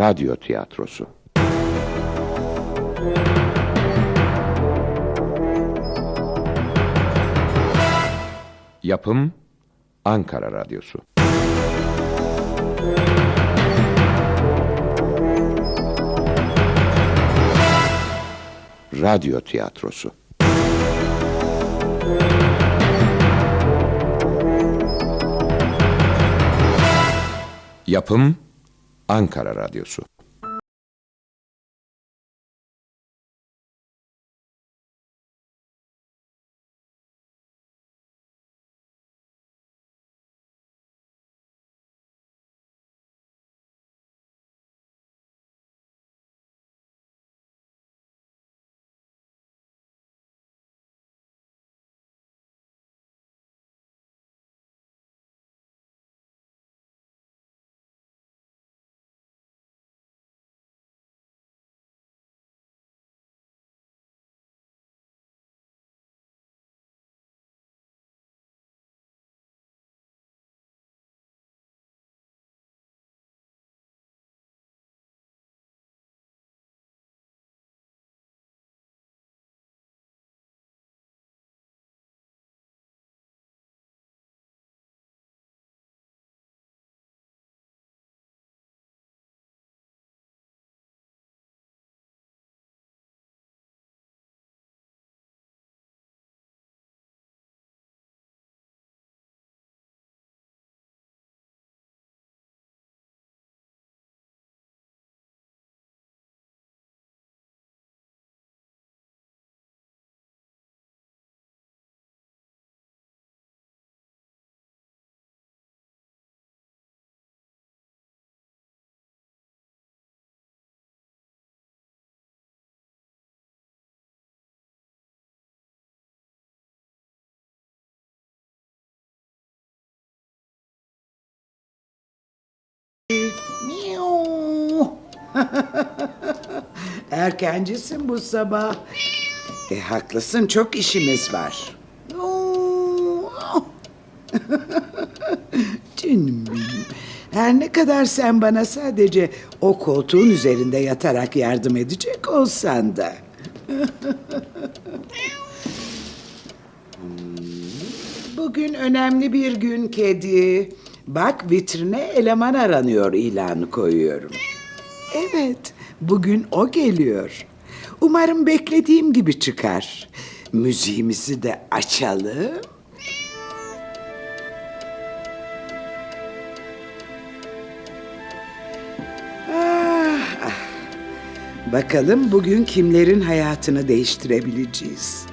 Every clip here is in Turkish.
Radyo tiyatrosu. Yapım Ankara Radyosu. Radyo tiyatrosu. Yapım Ankara Radyosu. Erkencisin bu sabah. E haklısın çok işimiz var. Miau. Canım benim. Her ne kadar sen bana sadece o koltuğun üzerinde yatarak yardım edecek olsan da. Bugün önemli bir gün kedi. Bak vitrine eleman aranıyor ilanı koyuyorum. Evet, bugün o geliyor. Umarım beklediğim gibi çıkar. Müziğimizi de açalım. Ah, ah. Bakalım bugün kimlerin hayatını değiştirebileceğiz.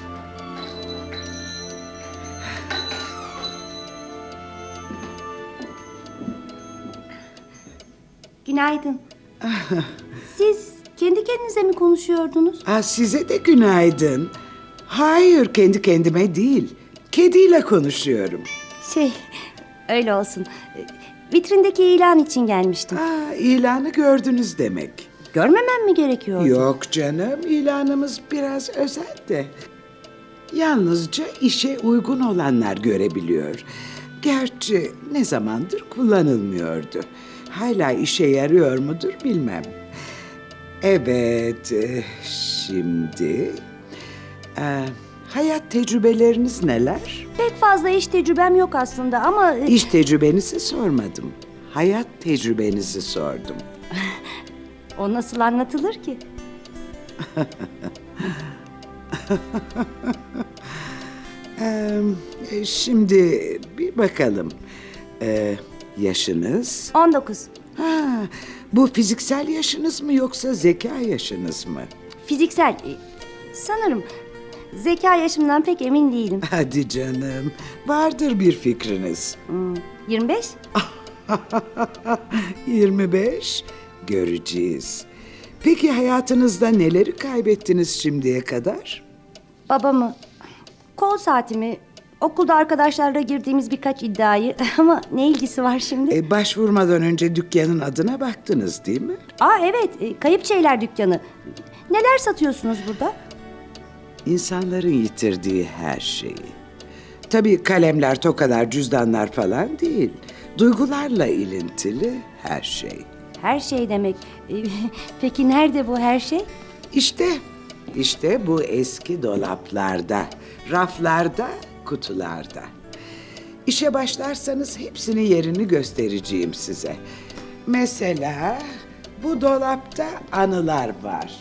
Günaydın. Siz kendi kendinize mi konuşuyordunuz? Aa, size de günaydın. Hayır, kendi kendime değil. Kediyle konuşuyorum. Şey, öyle olsun. Vitrindeki ilan için gelmiştim. Aa, ilanı gördünüz demek. Görmemem mi gerekiyor? Yok canım, ilanımız biraz özel de. Yalnızca işe uygun olanlar görebiliyor. Gerçi ne zamandır kullanılmıyordu. Hala işe yarıyor mudur bilmem. Evet, e, şimdi... e, hayat tecrübeleriniz neler? Pek fazla iş tecrübem yok aslında ama... e, İş tecrübenizi sormadım. Hayat tecrübenizi sordum. O nasıl anlatılır ki? Ee, şimdi bir bakalım. Ee, yaşınız? 19. Ha, bu fiziksel yaşınız mı yoksa zeka yaşınız mı? Fiziksel. e, Sanırım. Zeka yaşımdan pek emin değilim. Hadi canım. Vardır bir fikriniz. Hmm, 25? 25 göreceğiz. Peki hayatınızda neleri kaybettiniz şimdiye kadar? Babamı, kol saatimi, okulda arkadaşlarla girdiğimiz birkaç iddiayı ama ne ilgisi var şimdi? E, başvurmadan önce dükkanın adına baktınız değil mi? Aa evet, e, kayıp şeyler dükkanı. Neler satıyorsunuz burada? İnsanların yitirdiği her şeyi. Tabii kalemler, tokalar, cüzdanlar falan değil. Duygularla ilintili her şey. Her şey demek. E, Peki nerede bu her şey? İşte, işte bu eski dolaplarda, raflarda, kutularda. İşe başlarsanız hepsinin yerini göstereceğim size. Mesela bu dolapta anılar var.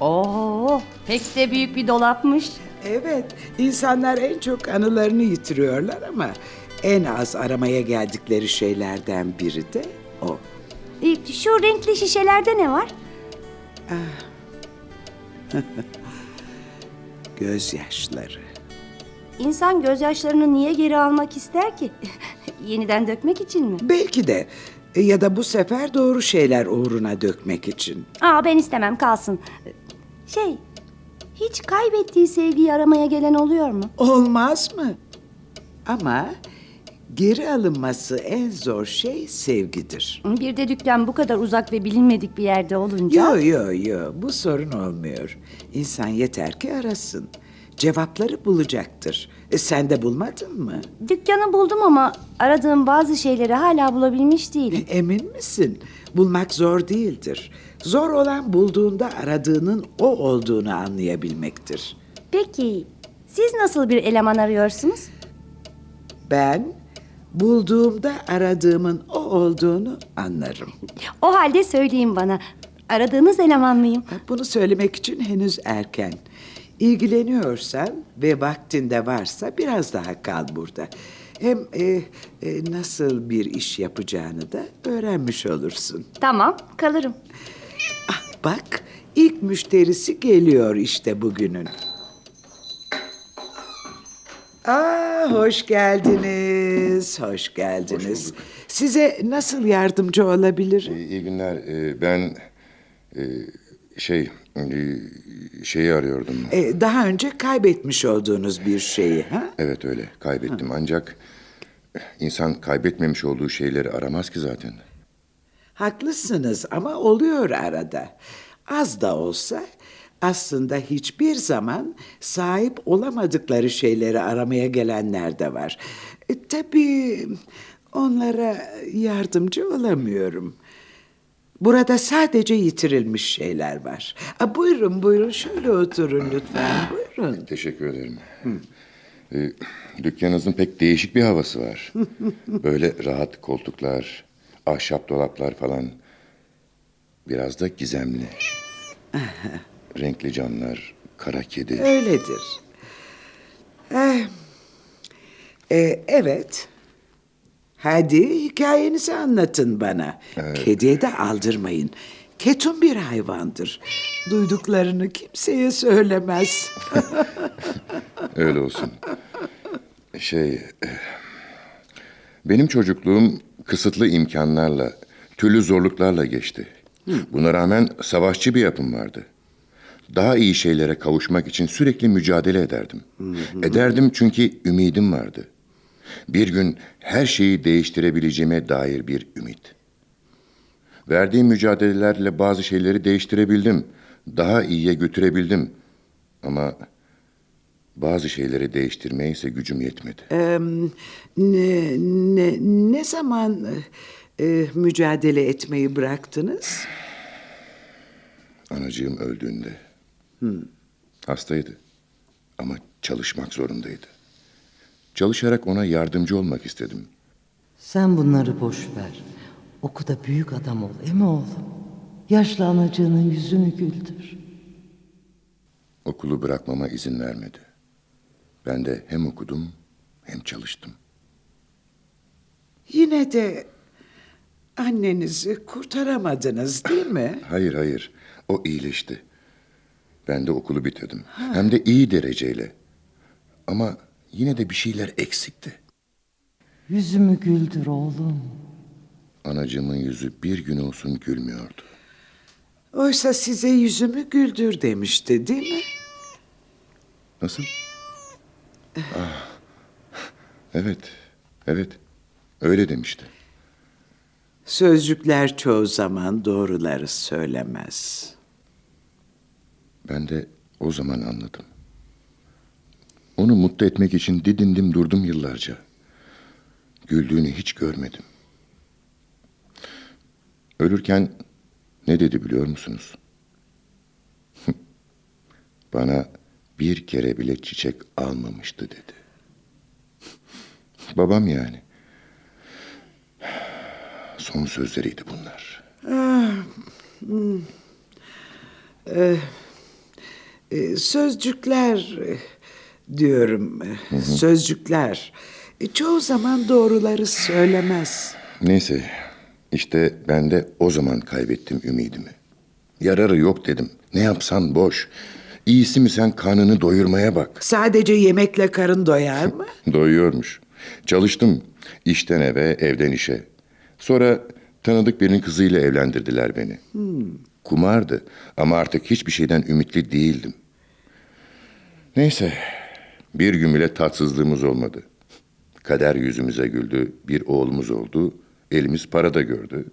Oo, pek de büyük bir dolapmış. Evet, insanlar en çok anılarını yitiriyorlar ama en az aramaya geldikleri şeylerden biri de o. E, Şu renkli şişelerde ne var? Gözyaşları. İnsan gözyaşlarını niye geri almak ister ki? Yeniden dökmek için mi? Belki de e, ya da bu sefer doğru şeyler uğruna dökmek için. Aa ben istemem kalsın. Şey, hiç kaybettiği sevgiyi aramaya gelen oluyor mu? Olmaz mı? Ama geri alınması en zor şey sevgidir. Bir de dükkan bu kadar uzak ve bilinmedik bir yerde olunca... Yo yo yo bu sorun olmuyor. İnsan yeter ki arasın. Cevapları bulacaktır. E, sen de bulmadın mı? Dükkanı buldum ama aradığım bazı şeyleri hala bulabilmiş değilim. Emin misin? Bulmak zor değildir. Zor olan bulduğunda aradığının o olduğunu anlayabilmektir. Peki, siz nasıl bir eleman arıyorsunuz? Ben bulduğumda aradığımın o olduğunu anlarım. O halde söyleyin bana. Aradığınız eleman mıyım? Bunu söylemek için henüz erken. İlgileniyorsan ve vaktinde varsa biraz daha kal burada. Hem e, e, nasıl bir iş yapacağını da öğrenmiş olursun. Tamam, kalırım. Ah bak ilk müşterisi geliyor işte bugünün. Aa hoş geldiniz. Hoş geldiniz. Size nasıl yardımcı olabilirim? İyi, iyi günler. Ee, ben e, şey e, şeyi arıyordum. Ee, daha önce kaybetmiş olduğunuz bir şeyi ha? Evet öyle kaybettim ancak insan kaybetmemiş olduğu şeyleri aramaz ki zaten. Haklısınız ama oluyor arada. Az da olsa aslında hiçbir zaman sahip olamadıkları şeyleri aramaya gelenler de var. E, tabii onlara yardımcı olamıyorum. Burada sadece yitirilmiş şeyler var. A, buyurun buyurun şöyle oturun lütfen buyurun. Teşekkür ederim. Ee, dükkanınızın pek değişik bir havası var. Böyle rahat koltuklar, ahşap dolaplar falan. Biraz da gizemli. Renkli camlar, kara kedi. Öyledir. Eh, e, evet. Hadi hikayenizi anlatın bana. Kediye de aldırmayın. Ketum bir hayvandır. Duyduklarını kimseye söylemez. Öyle olsun. Şey... Benim çocukluğum kısıtlı imkanlarla, türlü zorluklarla geçti. Buna rağmen savaşçı bir yapım vardı. Daha iyi şeylere kavuşmak için sürekli mücadele ederdim. Ederdim çünkü ümidim vardı. Bir gün her şeyi değiştirebileceğime dair bir ümit. Verdiğim mücadelelerle bazı şeyleri değiştirebildim. Daha iyiye götürebildim. Ama bazı şeyleri değiştirmeye ise gücüm yetmedi. Ee, ne, ne, ne zaman e, mücadele etmeyi bıraktınız? Anacığım öldüğünde. Hastaydı. Ama çalışmak zorundaydı. Çalışarak ona yardımcı olmak istedim. Sen bunları boş ver. Oku da büyük adam ol, emi oğlum. Yaşlı anacığının yüzünü güldür. Okulu bırakmama izin vermedi. Ben de hem okudum hem çalıştım. Yine de annenizi kurtaramadınız değil mi? Hayır hayır. O iyileşti. Ben de okulu bitirdim. Hem de iyi dereceyle. Ama yine de bir şeyler eksikti. Yüzümü güldür oğlum. Anacığımın yüzü bir gün olsun gülmüyordu. Oysa size yüzümü güldür demişti değil mi? Nasıl? Ah, evet, evet. Öyle demişti. Sözcükler çoğu zaman doğruları söylemez. Ben de o zaman anladım. Onu mutlu etmek için didindim durdum yıllarca. Güldüğünü hiç görmedim. Ölürken ne dedi biliyor musunuz? Bana bir kere bile çiçek almamıştı dedi. Babam yani. Son sözleriydi bunlar. E, sözcükler diyorum. e, Sözcükler. E, çoğu zaman doğruları söylemez. Neyse, işte ben de o zaman kaybettim ümidimi. Yararı yok dedim. Ne yapsan boş. İyisi mi sen karnını doyurmaya bak. Sadece yemekle karın doyar mı? Doyuyormuş. Çalıştım. İşten eve, evden işe. Sonra tanıdık birinin kızıyla evlendirdiler beni. Kumardı ama artık hiçbir şeyden ümitli değildim. Neyse, bir gün bile tatsızlığımız olmadı. Kader yüzümüze güldü, bir oğlumuz oldu, elimiz parada gördü.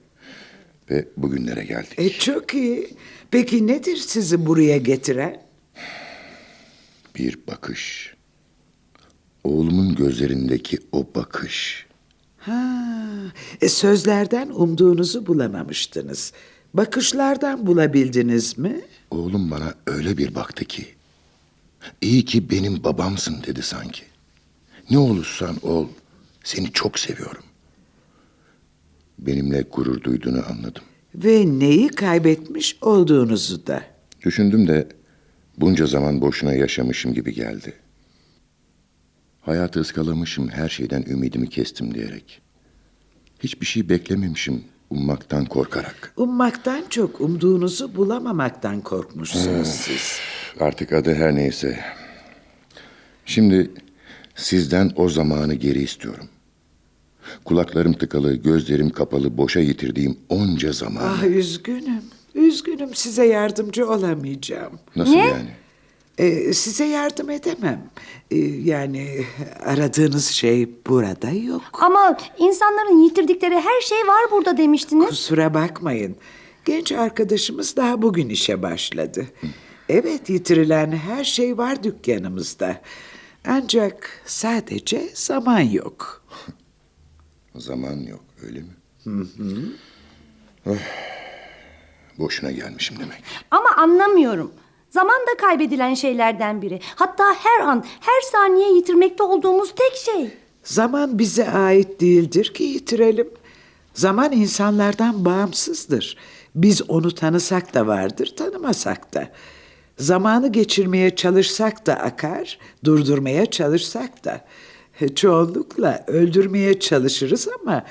Ve bugünlere geldik. E çok iyi. Peki nedir sizi buraya getiren? Bir bakış. Oğlumun gözlerindeki o bakış. Ha, e, sözlerden umduğunuzu bulamamıştınız. Bakışlardan bulabildiniz mi? Oğlum bana öyle bir baktı ki. İyi ki benim babamsın dedi sanki. Ne olursan ol, seni çok seviyorum. Benimle gurur duyduğunu anladım. Ve neyi kaybetmiş olduğunuzu da. Düşündüm de bunca zaman boşuna yaşamışım gibi geldi. Hayatı ıskalamışım, her şeyden ümidimi kestim diyerek. Hiçbir şey beklememişim, ummaktan korkarak. Ummaktan çok umduğunuzu bulamamaktan korkmuşsunuz siz. Artık adı her neyse. Şimdi sizden o zamanı geri istiyorum. Kulaklarım tıkalı, gözlerim kapalı, boşa yitirdiğim onca zaman. Ah üzgünüm. Üzgünüm size yardımcı olamayacağım. Nasıl Ne? yani? Ee, size yardım edemem. Ee, yani aradığınız şey burada yok. Ama insanların yitirdikleri her şey var burada demiştiniz. Kusura bakmayın. Genç arkadaşımız daha bugün işe başladı. Evet yitirilen her şey var dükkanımızda. Ancak sadece zaman yok. Zaman yok, öyle mi? Hı hı. Boşuna gelmişim demek. Ama anlamıyorum. Zaman da kaybedilen şeylerden biri. Hatta her an, her saniye yitirmekte olduğumuz tek şey. Zaman bize ait değildir ki yitirelim. Zaman insanlardan bağımsızdır. Biz onu tanısak da vardır, tanımasak da. Zamanı geçirmeye çalışsak da akar, durdurmaya çalışsak da. Çoğunlukla öldürmeye çalışırız ama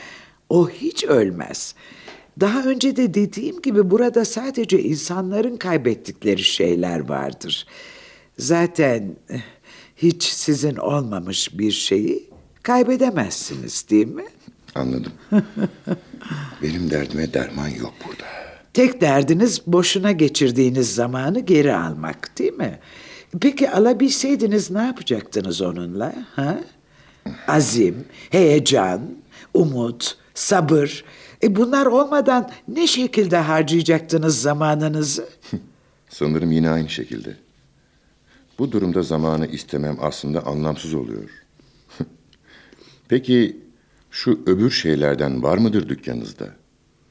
o hiç ölmez. Daha önce de dediğim gibi burada sadece insanların kaybettikleri şeyler vardır. Zaten eh, hiç sizin olmamış bir şeyi kaybedemezsiniz değil mi? Anladım. Benim derdime derman yok burada. Tek derdiniz boşuna geçirdiğiniz zamanı geri almak değil mi? Peki alabilseydiniz ne yapacaktınız onunla? Ha? Azim, heyecan, umut, sabır. E bunlar olmadan ne şekilde harcayacaktınız zamanınızı? Sanırım yine aynı şekilde. Bu durumda zamanı istemem aslında anlamsız oluyor. Peki şu öbür şeylerden var mıdır dükkanınızda?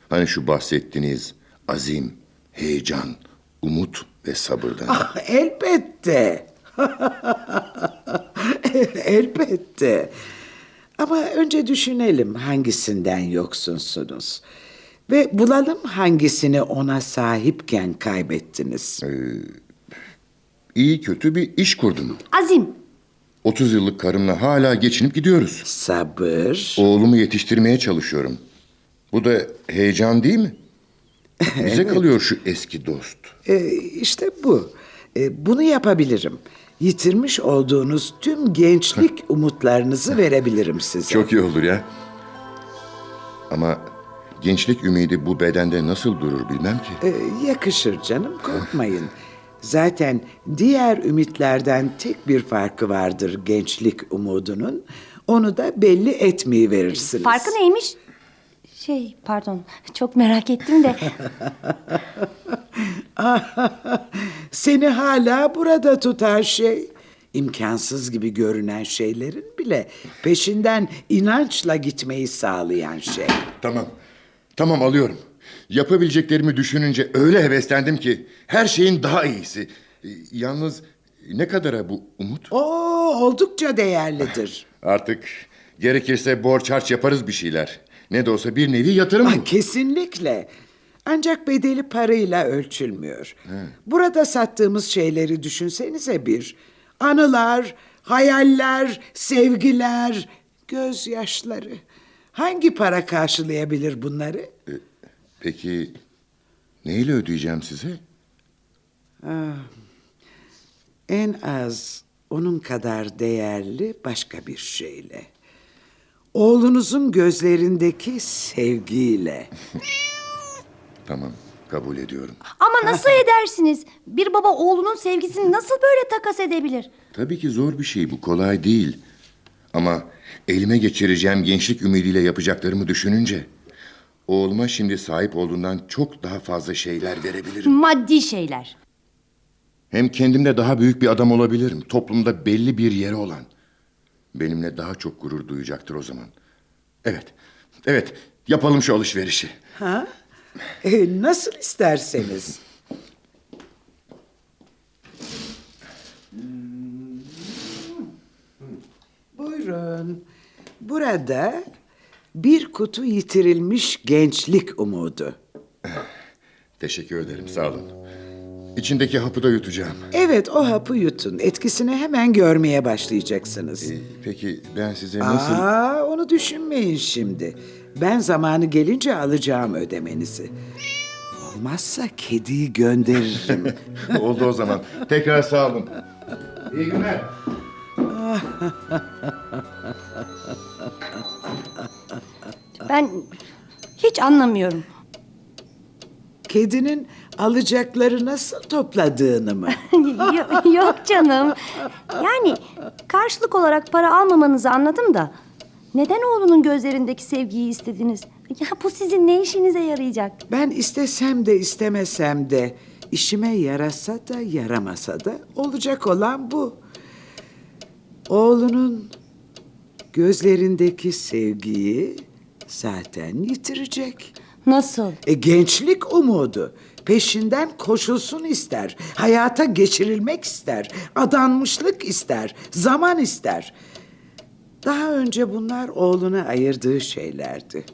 Hani şu bahsettiğiniz azim, heyecan, umut ve sabırdan. Ah, elbette. elbette. Ama önce düşünelim hangisinden yoksunsunuz. Ve bulalım hangisini ona sahipken kaybettiniz. İyi kötü bir iş kurdum. Azim. 30 yıllık karımla hala geçinip gidiyoruz. Sabır. Oğlumu yetiştirmeye çalışıyorum. Bu da heyecan değil mi? Bize kalıyor şu eski dost. Ee, işte bu. Ee, bunu yapabilirim. Yitirmiş olduğunuz tüm gençlik umutlarınızı verebilirim size. Çok iyi olur ya. Ama gençlik ümidi bu bedende nasıl durur bilmem ki. Ee, yakışır canım korkmayın. Zaten diğer ümitlerden tek bir farkı vardır gençlik umudunun. Onu da belli etmeyi verirsiniz. Farkı neymiş? Şey pardon çok merak ettim de. Seni hala burada tutan şey. imkansız gibi görünen şeylerin bile peşinden inançla gitmeyi sağlayan şey. Tamam. Tamam alıyorum. Yapabileceklerimi düşününce öyle heveslendim ki her şeyin daha iyisi. E, Yalnız ne kadara bu umut? O oldukça değerlidir. Artık gerekirse borç harç yaparız bir şeyler. Ne de olsa bir nevi yatırım. Ah, kesinlikle. Ancak bedeli parayla ölçülmüyor. Burada sattığımız şeyleri düşünsenize bir. Anılar, hayaller, sevgiler, gözyaşları. Hangi para karşılayabilir bunları? Peki neyle ödeyeceğim size? En az onun kadar değerli başka bir şeyle. Oğlunuzun gözlerindeki sevgiyle. Tamam kabul ediyorum. Ama nasıl edersiniz? Bir baba oğlunun sevgisini nasıl böyle takas edebilir? Tabii ki zor bir şey bu kolay değil. Ama elime geçireceğim gençlik ümidiyle yapacaklarımı düşününce... ...oğluma şimdi sahip olduğundan çok daha fazla şeyler verebilirim. Maddi şeyler. Hem kendimde daha büyük bir adam olabilirim. Toplumda belli bir yeri olan. Benimle daha çok gurur duyacaktır o zaman. Evet, evet yapalım şu alışverişi. Ha? E, nasıl isterseniz. Buyurun. Burada bir kutu yitirilmiş gençlik umudu. Teşekkür ederim sağ olun. İçindeki hapı da yutacağım. Evet o hapı yutun. Etkisini hemen görmeye başlayacaksınız. Ee, Peki ben size nasıl... Aa, onu düşünmeyin şimdi. Ben zamanı gelince alacağım ödemenizi. Olmazsa kediyi gönderirim. Oldu o zaman. Tekrar sağ olun. İyi günler. Ben hiç anlamıyorum. Kedinin alacakları nasıl topladığını mı? Yo- Yok canım. Yani karşılık olarak para almamanızı anladım da. Neden oğlunun gözlerindeki sevgiyi istediniz? Ya bu sizin ne işinize yarayacak? Ben istesem de istemesem de işime yarasa da yaramasa da olacak olan bu. Oğlunun gözlerindeki sevgiyi zaten yitirecek. Nasıl? E, gençlik umudu. Peşinden koşulsun ister. Hayata geçirilmek ister. Adanmışlık ister. Zaman ister. Daha önce bunlar oğluna ayırdığı şeylerdi.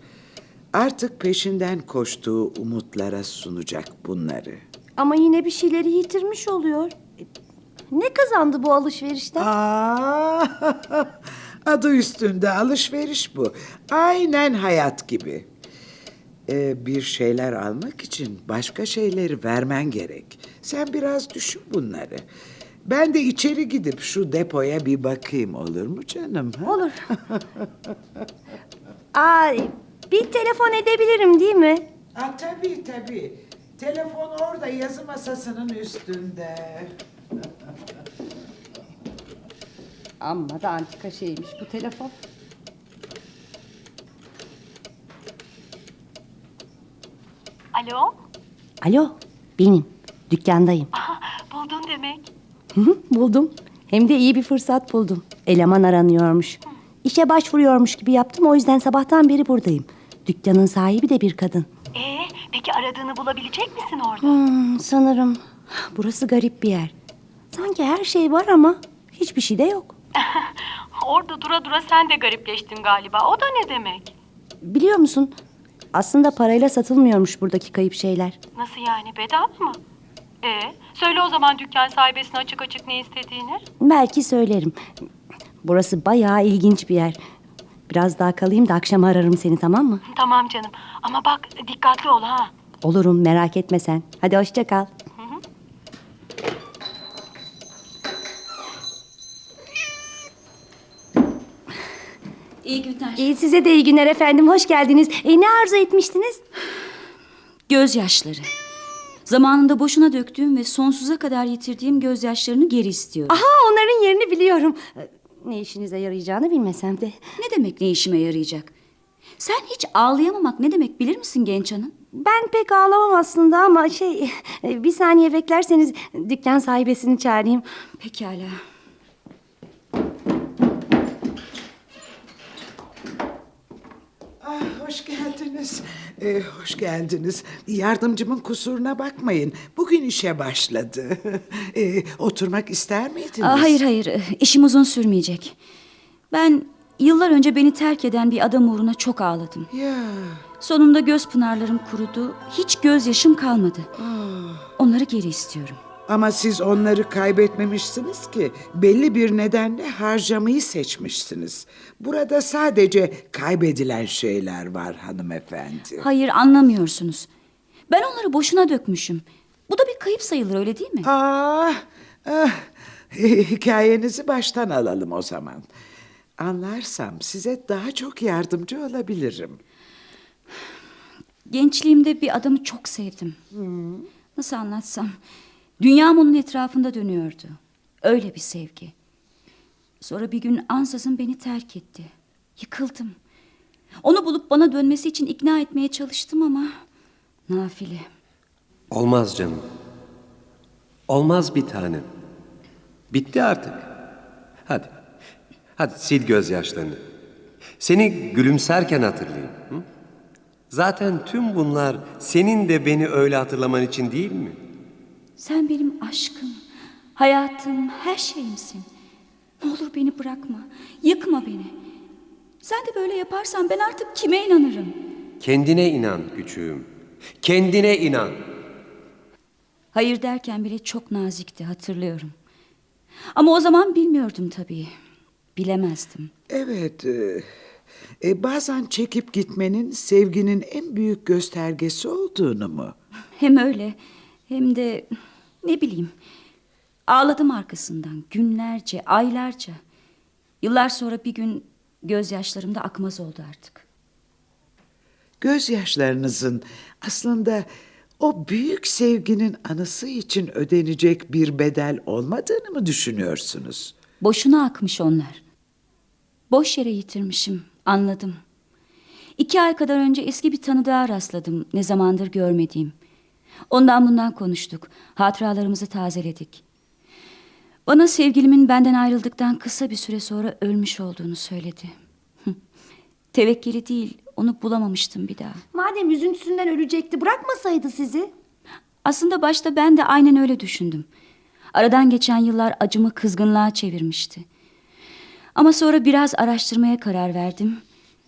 Artık peşinden koştuğu umutlara sunacak bunları. Ama yine bir şeyleri yitirmiş oluyor. Ne kazandı bu alışverişten? Aa, adı üstünde alışveriş bu. Aynen hayat gibi. Ee, bir şeyler almak için başka şeyleri vermen gerek. Sen biraz düşün bunları. Ben de içeri gidip şu depoya bir bakayım olur mu canım? ha? Olur. Aa, bir telefon edebilirim değil mi? Ha, tabii tabii. Telefon orada yazı masasının üstünde. Amma da antika şeymiş bu telefon. Alo? Alo, benim. Dükkandayım. Buldun demek. Buldum. Hem de iyi bir fırsat buldum. Eleman aranıyormuş. İşe başvuruyormuş gibi yaptım. O yüzden sabahtan beri buradayım. Dükkanın sahibi de bir kadın. Ee, peki aradığını bulabilecek misin orada? Hmm, sanırım burası garip bir yer. Sanki her şey var ama hiçbir şey de yok. Orada dura dura sen de garipleştin galiba. O da ne demek? Biliyor musun? Aslında parayla satılmıyormuş buradaki kayıp şeyler. Nasıl yani bedava mı? Ee, söyle o zaman dükkan sahibesine açık açık ne istediğini. Belki söylerim. Burası bayağı ilginç bir yer. Biraz daha kalayım da akşam ararım seni tamam mı? Tamam canım ama bak dikkatli ol ha. Olurum merak etme sen. Hadi hoşça kal. İyi günler. İyi size de iyi günler efendim. Hoş geldiniz. E, ne arzu etmiştiniz? Gözyaşları. Zamanında boşuna döktüğüm ve sonsuza kadar yitirdiğim gözyaşlarını geri istiyorum. Aha onların yerini biliyorum. Ne işinize yarayacağını bilmesem de. Ne demek ne işime yarayacak? Sen hiç ağlayamamak ne demek bilir misin genç hanım? Ben pek ağlamam aslında ama şey... e, Bir saniye beklerseniz dükkan sahibesini çağırayım. Pekala. Hoş geldiniz. Ee, hoş geldiniz. Yardımcımın kusuruna bakmayın. Bugün işe başladı. Ee, oturmak ister miydiniz? Aa, hayır hayır işim uzun sürmeyecek. Ben yıllar önce beni terk eden bir adam uğruna çok ağladım. Ya, Sonunda göz pınarlarım kurudu. Hiç gözyaşım kalmadı. Onları geri istiyorum. Ama siz onları kaybetmemişsiniz ki. Belli bir nedenle harcamayı seçmişsiniz. Burada sadece kaybedilen şeyler var hanımefendi. Hayır anlamıyorsunuz. Ben onları boşuna dökmüşüm. Bu da bir kayıp sayılır öyle değil mi? Ah, ah. Hikayenizi baştan alalım o zaman. Anlarsam size daha çok yardımcı olabilirim. Gençliğimde bir adamı çok sevdim. Nasıl anlatsam? Dünyam onun etrafında dönüyordu. Öyle bir sevgi. Sonra bir gün ansızın beni terk etti. Yıkıldım. Onu bulup bana dönmesi için ikna etmeye çalıştım ama... Nafile. Olmaz canım. Olmaz bir tanem. Bitti artık. Hadi. Hadi sil gözyaşlarını. Seni gülümserken hatırlayayım. Hı? Zaten tüm bunlar senin de beni öyle hatırlaman için değil mi? Sen benim aşkım, hayatım, her şeyimsin. Ne olur beni bırakma, yıkma beni. Sen de böyle yaparsan ben artık kime inanırım? Kendine inan küçüğüm. Kendine inan. Hayır derken bile çok nazikti hatırlıyorum. Ama o zaman bilmiyordum tabii. Bilemezdim. Evet, e, e, bazen çekip gitmenin sevginin en büyük göstergesi olduğunu mu? Hem öyle hem de ne bileyim. Ağladım arkasından günlerce, aylarca. Yıllar sonra bir gün gözyaşlarım da akmaz oldu artık. Gözyaşlarınızın aslında o büyük sevginin anısı için ödenecek bir bedel olmadığını mı düşünüyorsunuz? Boşuna akmış onlar. Boş yere yitirmişim, anladım. İki ay kadar önce eski bir tanıdığa rastladım, ne zamandır görmediğim. Ondan bundan konuştuk, hatıralarımızı tazeledik. Bana sevgilimin benden ayrıldıktan kısa bir süre sonra ölmüş olduğunu söyledi. Hı. Tevekkeli değil, onu bulamamıştım bir daha. Madem üzüntüsünden ölecekti bırakmasaydı sizi. Aslında başta ben de aynen öyle düşündüm. Aradan geçen yıllar acımı kızgınlığa çevirmişti. Ama sonra biraz araştırmaya karar verdim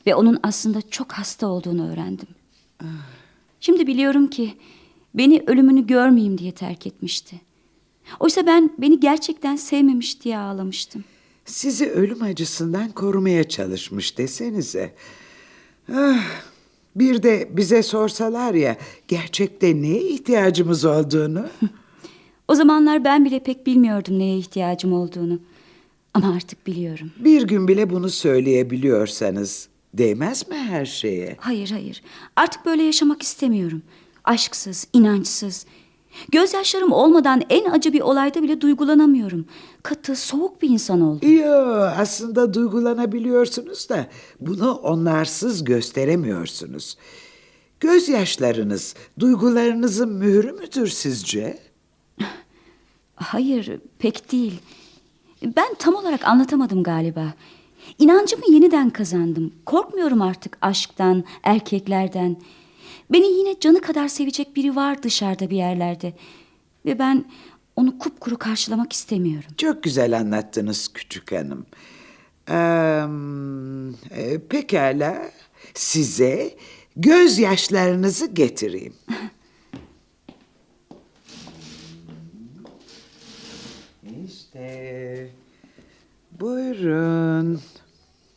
ve onun aslında çok hasta olduğunu öğrendim. Şimdi biliyorum ki beni ölümünü görmeyeyim diye terk etmişti. Oysa ben beni gerçekten sevmemiş diye ağlamıştım. Sizi ölüm acısından korumaya çalışmış desenize. Ah, bir de bize sorsalar ya gerçekte neye ihtiyacımız olduğunu. O zamanlar ben bile pek bilmiyordum neye ihtiyacım olduğunu. Ama artık biliyorum. bir gün bile bunu söyleyebiliyorsanız değmez mi her şeye? Hayır hayır. Artık böyle yaşamak istemiyorum. Aşksız, inançsız. Gözyaşlarım olmadan en acı bir olayda bile duygulanamıyorum. Katı, soğuk bir insan oldum. Yo aslında duygulanabiliyorsunuz da bunu onlarsız gösteremiyorsunuz. Gözyaşlarınız duygularınızın mührü müdür sizce? Hayır, pek değil. Ben tam olarak anlatamadım galiba. İnancımı yeniden kazandım. Korkmuyorum artık aşktan, erkeklerden. Beni yine canı kadar sevecek biri var dışarıda bir yerlerde. Ve ben onu kupkuru karşılamak istemiyorum. Çok güzel anlattınız küçük hanım. Eee, e, pekala size gözyaşlarınızı getireyim. İşte buyurun.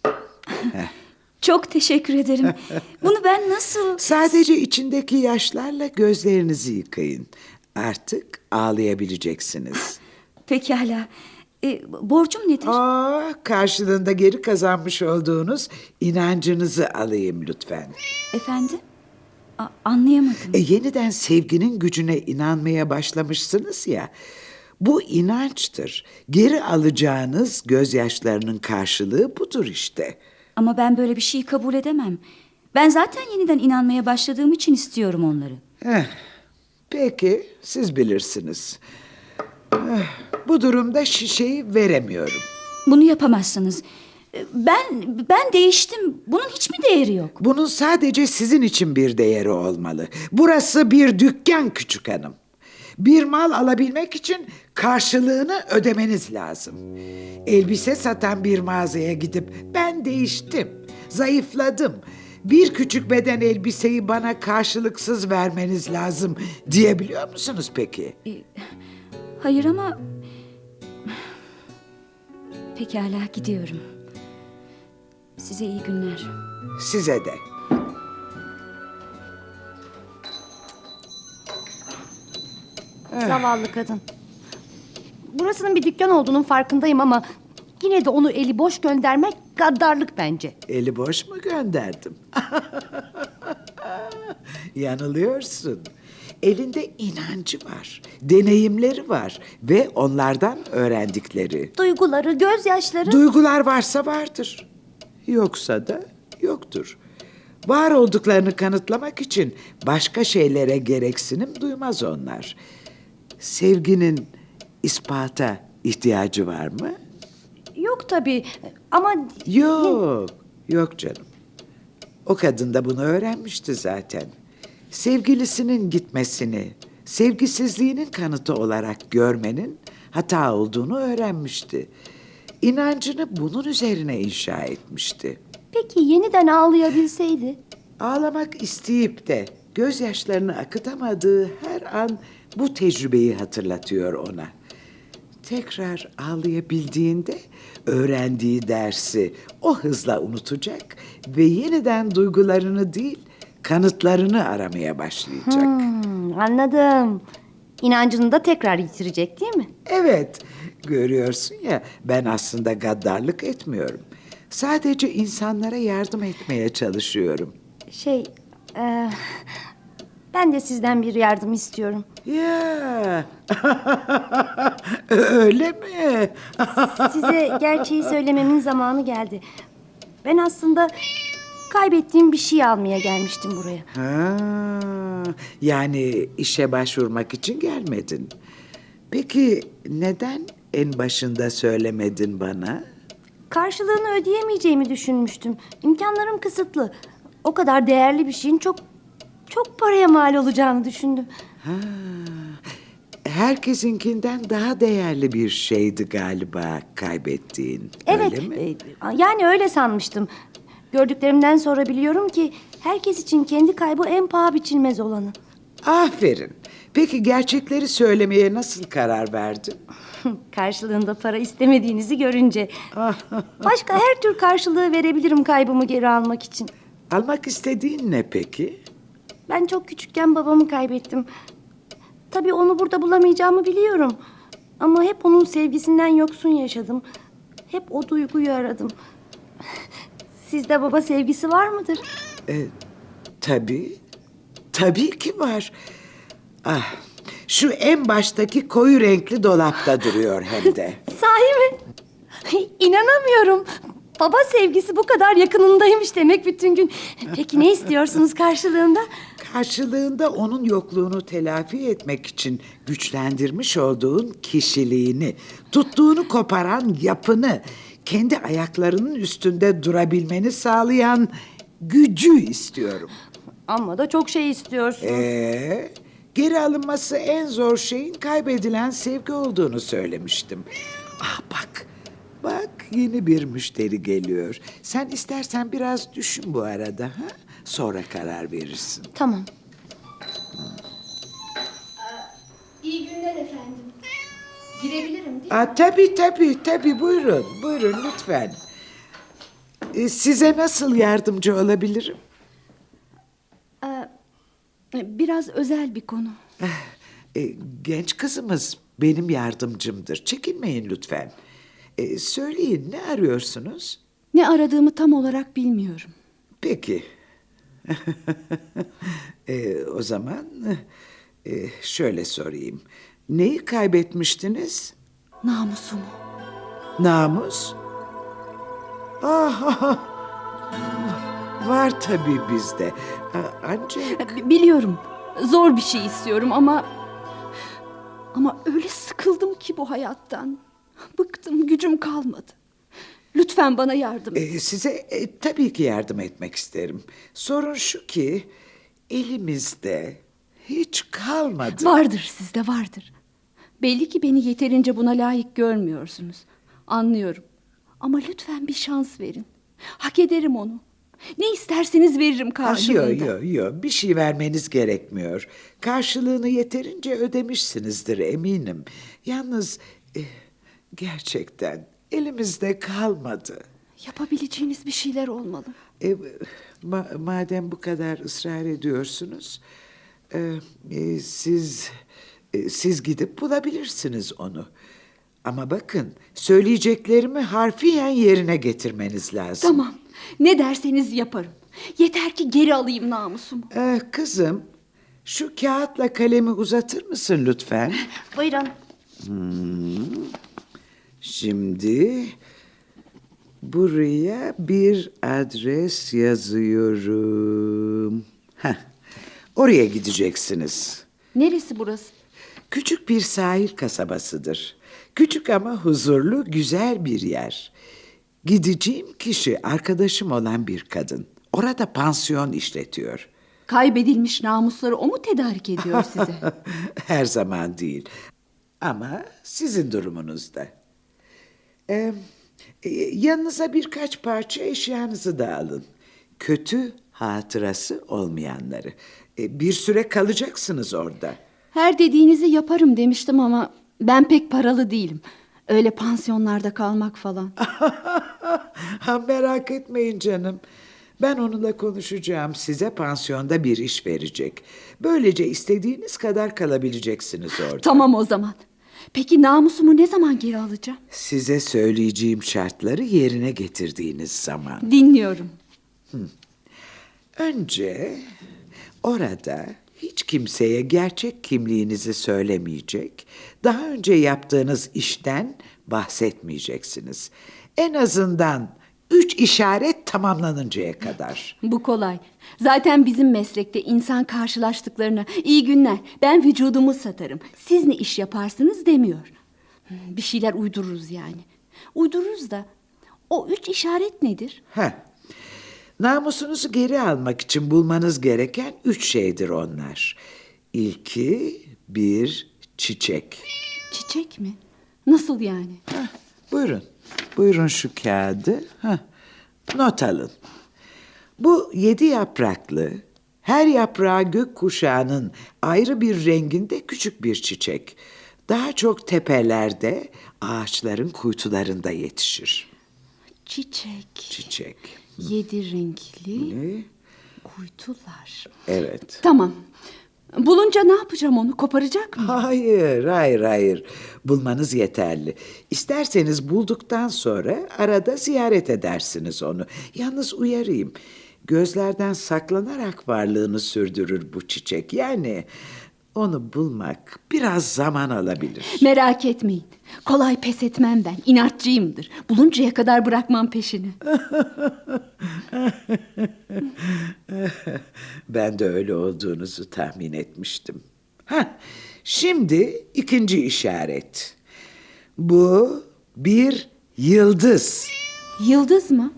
Çok teşekkür ederim. Bunu ben nasıl... Sadece içindeki yaşlarla gözlerinizi yıkayın. Artık ağlayabileceksiniz. Pekala. E, borcum nedir? Aa, karşılığında geri kazanmış olduğunuz inancınızı alayım lütfen. Efendim? A- anlayamadım. E, yeniden sevginin gücüne inanmaya başlamışsınız ya. Bu inançtır. Geri alacağınız gözyaşlarının karşılığı budur işte. Ama ben böyle bir şeyi kabul edemem. Ben zaten yeniden inanmaya başladığım için istiyorum onları. Heh, peki, siz bilirsiniz. Eh, bu durumda şişeyi veremiyorum. Bunu yapamazsınız. Ben ben değiştim. Bunun hiçbir değeri yok. Bunun sadece sizin için bir değeri olmalı. Burası bir dükkan küçük hanım. Bir mal alabilmek için karşılığını ödemeniz lazım. Elbise satan bir mağazaya gidip ben değiştim, zayıfladım. Bir küçük beden elbiseyi bana karşılıksız vermeniz lazım diyebiliyor musunuz peki? Hayır ama... Pekala gidiyorum. Size iyi günler. Size de. Zavallı kadın. Burasının bir dükkan olduğunun farkındayım ama... ...yine de onu eli boş göndermek gaddarlık bence. Eli boş mu gönderdim? Yanılıyorsun. Elinde inancı var, deneyimleri var ve onlardan öğrendikleri. Duyguları, gözyaşları... Duygular varsa vardır. Yoksa da yoktur. Var olduklarını kanıtlamak için başka şeylere gereksinim duymaz onlar. Sevginin ispata ihtiyacı var mı? Yok tabii ama... Yok, yok canım. O kadın da bunu öğrenmişti zaten. Sevgilisinin gitmesini, sevgisizliğinin kanıtı olarak görmenin hata olduğunu öğrenmişti. İnancını bunun üzerine inşa etmişti. Peki yeniden ağlayabilseydi? Ağlamak isteyip de gözyaşlarını akıtamadığı her an bu tecrübeyi hatırlatıyor ona. Tekrar ağlayabildiğinde öğrendiği dersi o hızla unutacak ve yeniden duygularını değil kanıtlarını aramaya başlayacak. Hmm, anladım. İnancını da tekrar yitirecek değil mi? Evet, görüyorsun ya ben aslında gaddarlık etmiyorum. Sadece insanlara yardım etmeye çalışıyorum. Şey... e, ben de sizden bir yardım istiyorum. Ya, öyle mi? Size gerçeği söylememin zamanı geldi. Ben aslında kaybettiğim bir şey almaya gelmiştim buraya. Ha, yani işe başvurmak için gelmedin. Peki neden en başında söylemedin bana? Karşılığını ödeyemeyeceğimi düşünmüştüm. İmkanlarım kısıtlı. O kadar değerli bir şeyin çok çok paraya mal olacağını düşündüm. Ha, herkesinkinden daha değerli bir şeydi galiba kaybettiğin. Evet, Öyle mi? e, yani öyle sanmıştım. Gördüklerimden sonra biliyorum ki herkes için kendi kaybı en paha biçilmez olanı. Aferin. Peki gerçekleri söylemeye nasıl karar verdin? Karşılığında para istemediğinizi görünce. Başka her tür karşılığı verebilirim kaybımı geri almak için. Almak istediğin ne peki? Ben çok küçükken babamı kaybettim. Tabii onu burada bulamayacağımı biliyorum. Ama hep onun sevgisinden yoksun yaşadım. Hep o duyguyu aradım. Sizde baba sevgisi var mıdır? E, tabii. Tabii ki var. Ah, şu en baştaki koyu renkli dolapta duruyor hem de. Sahi mi? İnanamıyorum. Baba sevgisi bu kadar yakınındaymış demek bütün gün. Peki ne istiyorsunuz karşılığında? Karşılığında onun yokluğunu telafi etmek için güçlendirmiş olduğun kişiliğini, tuttuğunu koparan yapını, kendi ayaklarının üstünde durabilmeni sağlayan gücü istiyorum. Ama da çok şey istiyorsun. Ee, geri alınması en zor şeyin kaybedilen sevgi olduğunu söylemiştim. Ah bak, bak yeni bir müşteri geliyor. Sen istersen biraz düşün bu arada, ha? Sonra karar verirsin. Tamam. İyi günler efendim. Girebilirim değil mi? Aa, tabii tabii tabii buyurun, buyurun lütfen. Ee, size nasıl yardımcı olabilirim? Biraz özel bir konu. Ee, genç kızımız benim yardımcımdır. Çekinmeyin lütfen. Ee, söyleyin ne arıyorsunuz? Ne aradığımı tam olarak bilmiyorum. Peki. Ee, o zaman e, şöyle sorayım. Neyi kaybetmiştiniz? Namusumu. Namus? Ah, var tabii bizde. Ancak Biliyorum. Zor bir şey istiyorum ama... Ama öyle sıkıldım ki bu hayattan. Bıktım, gücüm kalmadı. Lütfen bana yardım et. Ee, size e, tabii ki yardım etmek isterim. Sorun şu ki elimizde hiç kalmadı. Vardır sizde vardır. Belli ki beni yeterince buna layık görmüyorsunuz. Anlıyorum. Ama lütfen bir şans verin. Hak ederim onu. Ne isterseniz veririm karşılığında. Yok yok yok bir şey vermeniz gerekmiyor. Karşılığını yeterince ödemişsinizdir eminim. Yalnız eh, gerçekten elimizde kalmadı. Yapabileceğiniz bir şeyler olmalı. E, ma- madem bu kadar ısrar ediyorsunuz, e, e, siz e, siz gidip bulabilirsiniz onu. Ama bakın, söyleyeceklerimi harfiyen yerine getirmeniz lazım. Tamam. Ne derseniz yaparım. Yeter ki geri alayım namusumu. Eh, kızım, şu kağıtla kalemi uzatır mısın lütfen? Buyurun. Şimdi buraya bir adres yazıyorum. Heh, oraya gideceksiniz. Neresi burası? Küçük bir sahil kasabasıdır. Küçük ama huzurlu, güzel bir yer. Gideceğim kişi arkadaşım olan bir kadın. Orada pansiyon işletiyor. Kaybedilmiş namusları o mu tedarik ediyor size? Her zaman değil. Ama sizin durumunuzda. Ee, yanınıza birkaç parça eşyanızı da alın. Kötü hatırası olmayanları. E, bir süre kalacaksınız orada. Her dediğinizi yaparım demiştim ama ben pek paralı değilim. Öyle pansiyonlarda kalmak falan. ha, merak etmeyin canım. Ben onunla konuşacağım. Size pansiyonda bir iş verecek. Böylece istediğiniz kadar kalabileceksiniz orada. tamam o zaman. Peki namusumu ne zaman geri alacağım? Size söyleyeceğim şartları yerine getirdiğiniz zaman. Dinliyorum. Önce orada hiç kimseye gerçek kimliğinizi söylemeyecek, daha önce yaptığınız işten bahsetmeyeceksiniz. En azından üç işaret tamamlanıncaya kadar. Bu kolay. Zaten bizim meslekte insan karşılaştıklarına iyi günler ben vücudumu satarım. Siz ne iş yaparsınız demiyor. Hmm, Bir şeyler uydururuz yani. Uydururuz da o üç işaret nedir? Heh. Namusunuzu geri almak için bulmanız gereken üç şeydir onlar. İlki bir çiçek. Çiçek mi? Nasıl yani? Heh, buyurun. Buyurun şu kağıdı. Heh, not alın. Bu yedi yapraklı, her yaprağı gök kuşağının ayrı bir renginde küçük bir çiçek. Daha çok tepelerde, ağaçların kuytularında yetişir. Çiçek. Çiçek. Yedi renkli Ne? kuytular. Evet. Tamam. Bulunca ne yapacağım onu? Koparacak mı? Hayır, hayır, hayır. Bulmanız yeterli. İsterseniz bulduktan sonra arada ziyaret edersiniz onu. Yalnız uyarayım. Gözlerden saklanarak varlığını sürdürür bu çiçek. Yani onu bulmak biraz zaman alabilir. Merak etmeyin. Kolay pes etmem ben. İnatçıyımdır. Buluncaya kadar bırakmam peşini. Ben de öyle olduğunuzu tahmin etmiştim. Ha, şimdi ikinci işaret. Bu bir yıldız. Yıldız mı?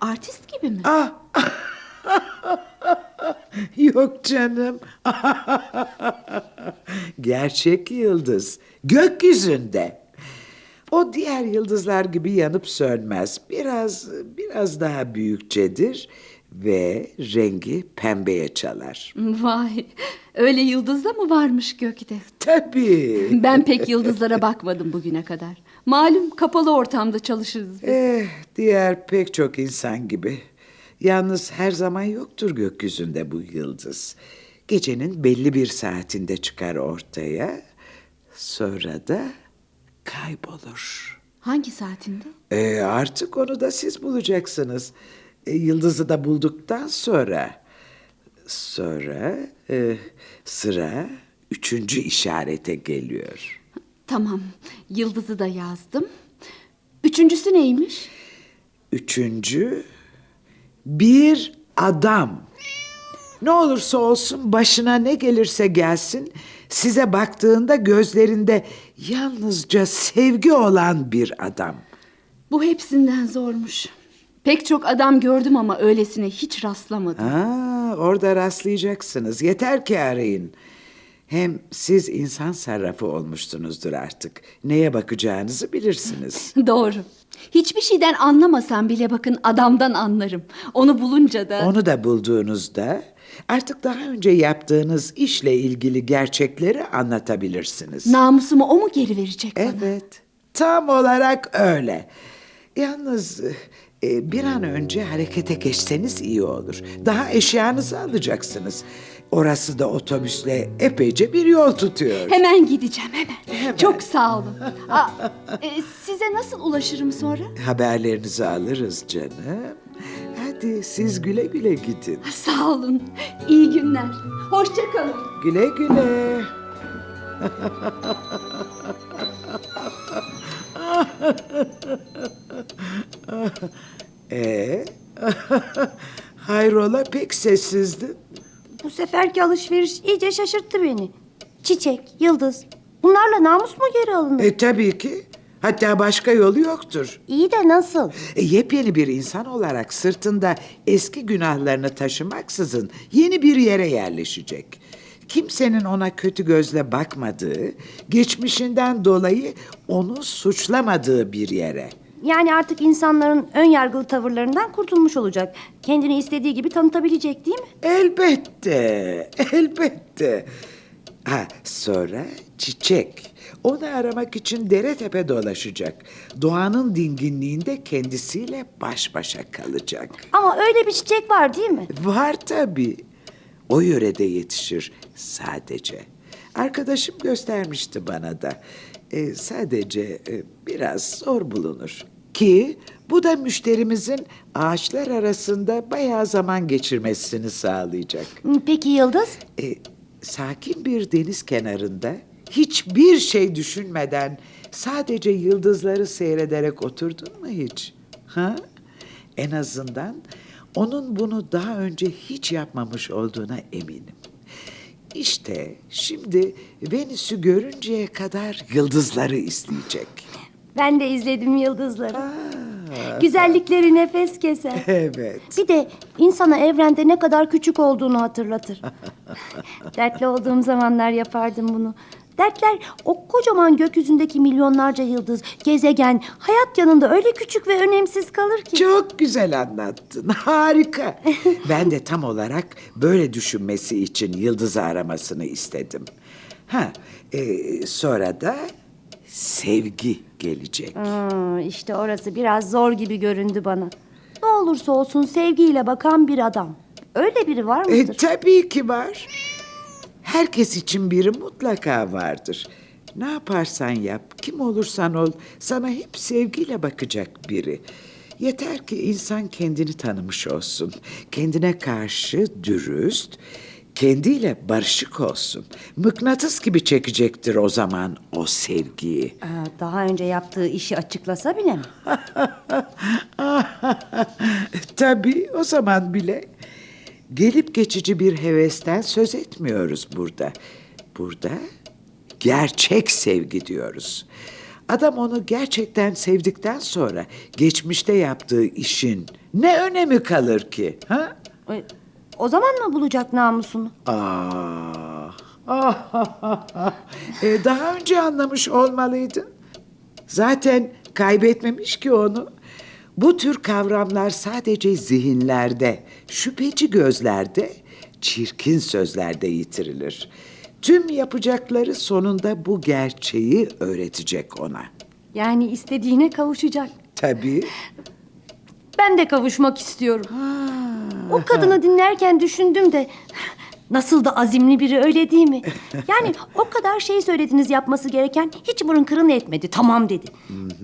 Artist gibi mi? Ah! Yok canım. Gerçek yıldız. Gökyüzünde. O diğer yıldızlar gibi yanıp sönmez. Biraz biraz daha büyükçedir ve rengi pembeye çalar. Vay. Öyle yıldız da mı varmış gökte? Tabii. Ben pek yıldızlara bakmadım bugüne kadar. Malum kapalı ortamda çalışırız biz. Eh, diğer pek çok insan gibi. Yalnız her zaman yoktur gökyüzünde bu yıldız. Gecenin belli bir saatinde çıkar ortaya. Sonra da kaybolur. Hangi saatinde? E, artık onu da siz bulacaksınız. E, yıldızı da bulduktan sonra... Sonra e, sıra üçüncü işarete geliyor. Tamam. Yıldızı da yazdım. Üçüncüsü neymiş? Üçüncü bir adam. Ne olursa olsun başına ne gelirse gelsin size baktığında gözlerinde yalnızca sevgi olan bir adam. Bu hepsinden zormuş. Pek çok adam gördüm ama öylesine hiç rastlamadım. Aa, orada rastlayacaksınız. Yeter ki arayın. Hem siz insan sarrafı olmuşsunuzdur artık. Neye bakacağınızı bilirsiniz. Doğru. Hiçbir şeyden anlamasam bile bakın adamdan anlarım. Onu bulunca da... Onu da bulduğunuzda artık daha önce yaptığınız işle ilgili gerçekleri anlatabilirsiniz. Namusumu o mu geri verecek bana? Evet, tam olarak öyle. Yalnız e, bir an önce harekete geçseniz iyi olur. Daha eşyanızı alacaksınız. Orası da otobüsle epeyce bir yol tutuyor. Hemen gideceğim hemen. Çok sağ olun. Aa, e, size nasıl ulaşırım sonra? Haberlerinizi alırız canım. Hadi siz güle güle gidin. Sağ olun. İyi günler. Hoşça kalın. Güle güle. Ee, hayrola pek sessizdin. Seferki alışveriş iyice şaşırttı beni. Çiçek, yıldız. Bunlarla namus mu geri alınır? E tabii ki. Hatta başka yolu yoktur. İyi de nasıl? E, yepyeni bir insan olarak sırtında eski günahlarını taşımaksızın yeni bir yere yerleşecek. Kimsenin ona kötü gözle bakmadığı, geçmişinden dolayı onu suçlamadığı bir yere. Yani artık insanların ön yargılı tavırlarından kurtulmuş olacak. Kendini istediği gibi tanıtabilecek değil mi? Elbette, elbette. Ha, sonra çiçek. Onu aramak için dere tepe dolaşacak. Doğanın dinginliğinde kendisiyle baş başa kalacak. Ama öyle bir çiçek var değil mi? Var tabii. O yörede yetişir sadece. Arkadaşım göstermişti bana da. Ee, sadece e, biraz zor bulunur. Ki bu da müşterimizin ağaçlar arasında bayağı zaman geçirmesini sağlayacak. Peki yıldız? E, sakin bir deniz kenarında hiçbir şey düşünmeden sadece yıldızları seyrederek oturdun mu hiç? Ha? En azından onun bunu daha önce hiç yapmamış olduğuna eminim. İşte şimdi Venüs'ü görünceye kadar yıldızları izleyecek. Ben de izledim yıldızları. Güzellikleri nefes keser. Evet. Bir de insana evrende ne kadar küçük olduğunu hatırlatır. Dertli olduğum zamanlar yapardım bunu. Dertler o kocaman gökyüzündeki milyonlarca yıldız, gezegen, hayat yanında öyle küçük ve önemsiz kalır ki. Çok güzel anlattın. Harika. ben de tam olarak böyle düşünmesi için yıldızı aramasını istedim. Ha, e, sonra da sevgi gelecek. Hmm, işte orası biraz zor gibi göründü bana. Ne olursa olsun sevgiyle bakan bir adam. Öyle biri var E, mıdır? tabii ki var. Herkes için biri mutlaka vardır. Ne yaparsan yap, kim olursan ol, sana hep sevgiyle bakacak biri. Yeter ki insan kendini tanımış olsun. Kendine karşı dürüst, kendiyle barışık olsun. Mıknatıs gibi çekecektir o zaman o sevgiyi. Daha önce yaptığı işi açıklasa bile mi? Tabii o zaman bile gelip geçici bir hevesten söz etmiyoruz burada. Burada gerçek sevgi diyoruz. Adam onu gerçekten sevdikten sonra geçmişte yaptığı işin ne önemi kalır ki? Ha? E, O zaman mı bulacak namusunu? Ah, ah, E, daha önce anlamış olmalıydın. Zaten kaybetmemiş ki onu. Bu tür kavramlar sadece zihinlerde, şüpheci gözlerde, çirkin sözlerde yitirilir. Tüm yapacakları sonunda bu gerçeği öğretecek ona. Yani istediğine kavuşacak. Tabii. Ben de kavuşmak istiyorum. O kadını dinlerken düşündüm de nasıl da azimli biri öyle değil mi? Yani o kadar şey söylediniz yapması gereken hiç burun kırın etmedi. Tamam dedi.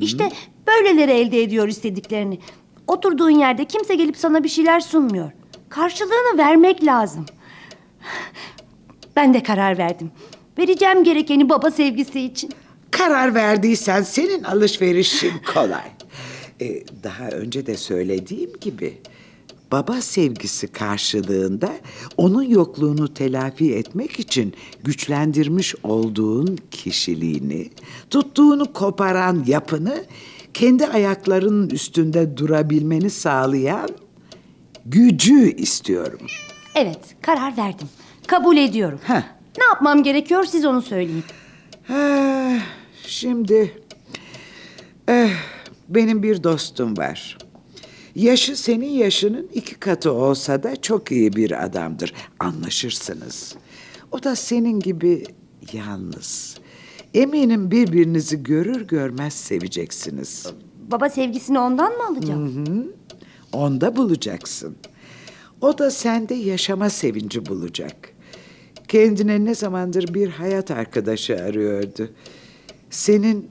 İşte böyleleri elde ediyor istediklerini. Oturduğun yerde kimse gelip sana bir şeyler sunmuyor. Karşılığını vermek lazım. Ben de karar verdim. Vereceğim gerekeni baba sevgisi için. Karar verdiysen senin alışverişin kolay. Ee, daha önce de söylediğim gibi baba sevgisi karşılığında onun yokluğunu telafi etmek için güçlendirmiş olduğun kişiliğini, tuttuğunu koparan yapını kendi ayaklarının üstünde durabilmeni sağlayan gücü istiyorum. Evet, karar verdim. Kabul ediyorum. Heh. Ne yapmam gerekiyor siz onu söyleyin. Ha, şimdi eh, benim bir dostum var. Yaşı senin yaşının iki katı olsa da çok iyi bir adamdır. Anlaşırsınız. O da senin gibi yalnız. Eminim birbirinizi görür görmez seveceksiniz. Baba sevgisini ondan mı alacağım? Onda bulacaksın. O da sende yaşama sevinci bulacak. Kendine ne zamandır bir hayat arkadaşı arıyordu. Senin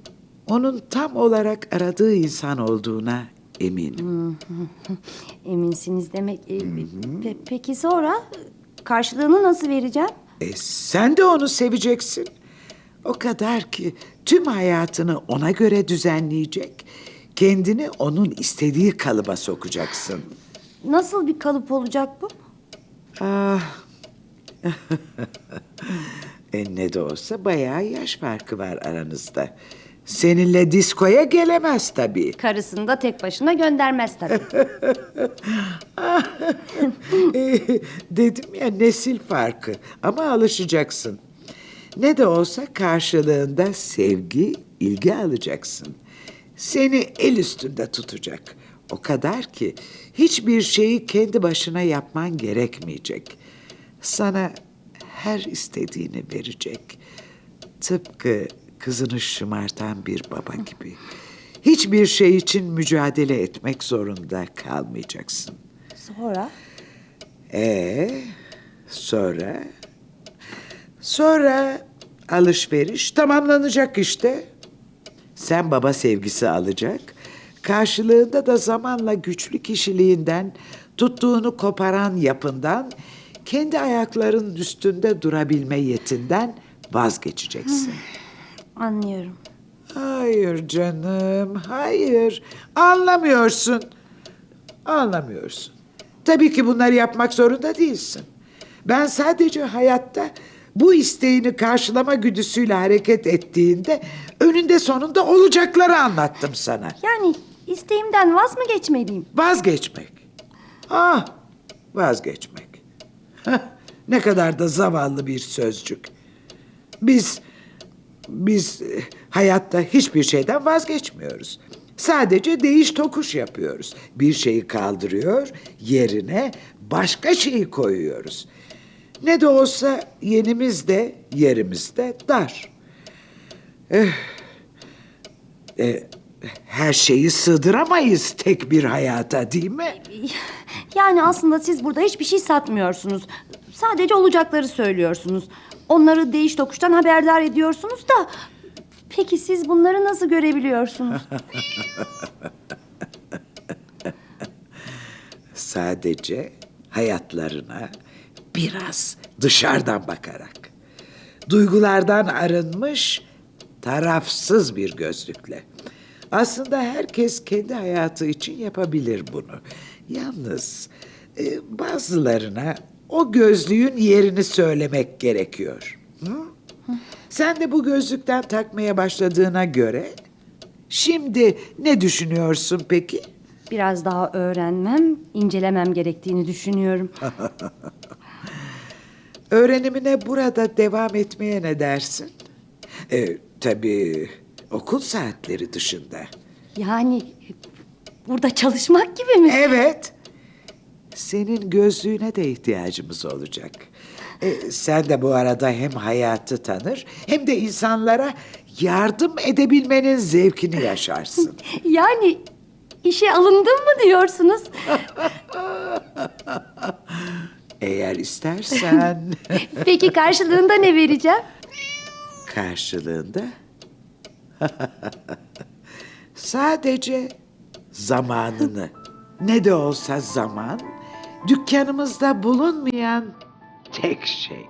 onun tam olarak aradığı insan olduğuna eminim. Eminsiniz demek. E, pe- peki sonra karşılığını nasıl vereceğim? E, sen de onu seveceksin. O kadar ki tüm hayatını ona göre düzenleyecek. Kendini onun istediği kalıba sokacaksın. Nasıl bir kalıp olacak bu? Ah. e ne de olsa bayağı yaş farkı var aranızda. Seninle diskoya gelemez tabii. Karısını da tek başına göndermez tabii. Dedim ya nesil farkı ama alışacaksın. Ne de olsa karşılığında sevgi, ilgi alacaksın. Seni el üstünde tutacak. O kadar ki hiçbir şeyi kendi başına yapman gerekmeyecek. Sana her istediğini verecek. Tıpkı kızını şımartan bir baba gibi. Hiçbir şey için mücadele etmek zorunda kalmayacaksın. Sonra? Ee, sonra? Sonra alışveriş tamamlanacak işte. Sen baba sevgisi alacak. Karşılığında da zamanla güçlü kişiliğinden, tuttuğunu koparan yapından, kendi ayaklarının üstünde durabilme yetinden vazgeçeceksin. Anlıyorum. Hayır canım, hayır. Anlamıyorsun. Anlamıyorsun. Tabii ki bunları yapmak zorunda değilsin. Ben sadece hayatta bu isteğini karşılama güdüsüyle hareket ettiğinde önünde sonunda olacakları anlattım sana. Yani isteğimden vaz mı geçmeliyim? Vazgeçmek. Ah, vazgeçmek. Heh, ne kadar da zavallı bir sözcük. Biz, biz e, hayatta hiçbir şeyden vazgeçmiyoruz. Sadece değiş tokuş yapıyoruz. Bir şeyi kaldırıyor, yerine başka şeyi koyuyoruz. Ne de olsa yenimiz de yerimiz de dar. Eh, her şeyi sığdıramayız tek bir hayata değil mi? Yani aslında siz burada hiçbir şey satmıyorsunuz. Sadece olacakları söylüyorsunuz. Onları değiş tokuştan haberdar ediyorsunuz da... Peki siz bunları nasıl görebiliyorsunuz? Sadece hayatlarına biraz dışarıdan bakarak. Duygulardan arınmış, tarafsız bir gözlükle. Aslında herkes kendi hayatı için yapabilir bunu. Yalnız e, bazılarına o gözlüğün yerini söylemek gerekiyor. Hı? Sen de bu gözlükten takmaya başladığına göre şimdi ne düşünüyorsun peki? Biraz daha öğrenmem, incelemem gerektiğini düşünüyorum. Öğrenimine burada devam etmeye ne dersin? Ee, tabii okul saatleri dışında. Yani burada çalışmak gibi mi? Evet. Senin gözlüğüne de ihtiyacımız olacak. Ee, sen de bu arada hem hayatı tanır hem de insanlara yardım edebilmenin zevkini yaşarsın. Yani işe alındım mı diyorsunuz? Eğer istersen Peki karşılığında ne vereceğim? karşılığında sadece zamanını ne de olsa zaman dükkanımızda bulunmayan tek şey.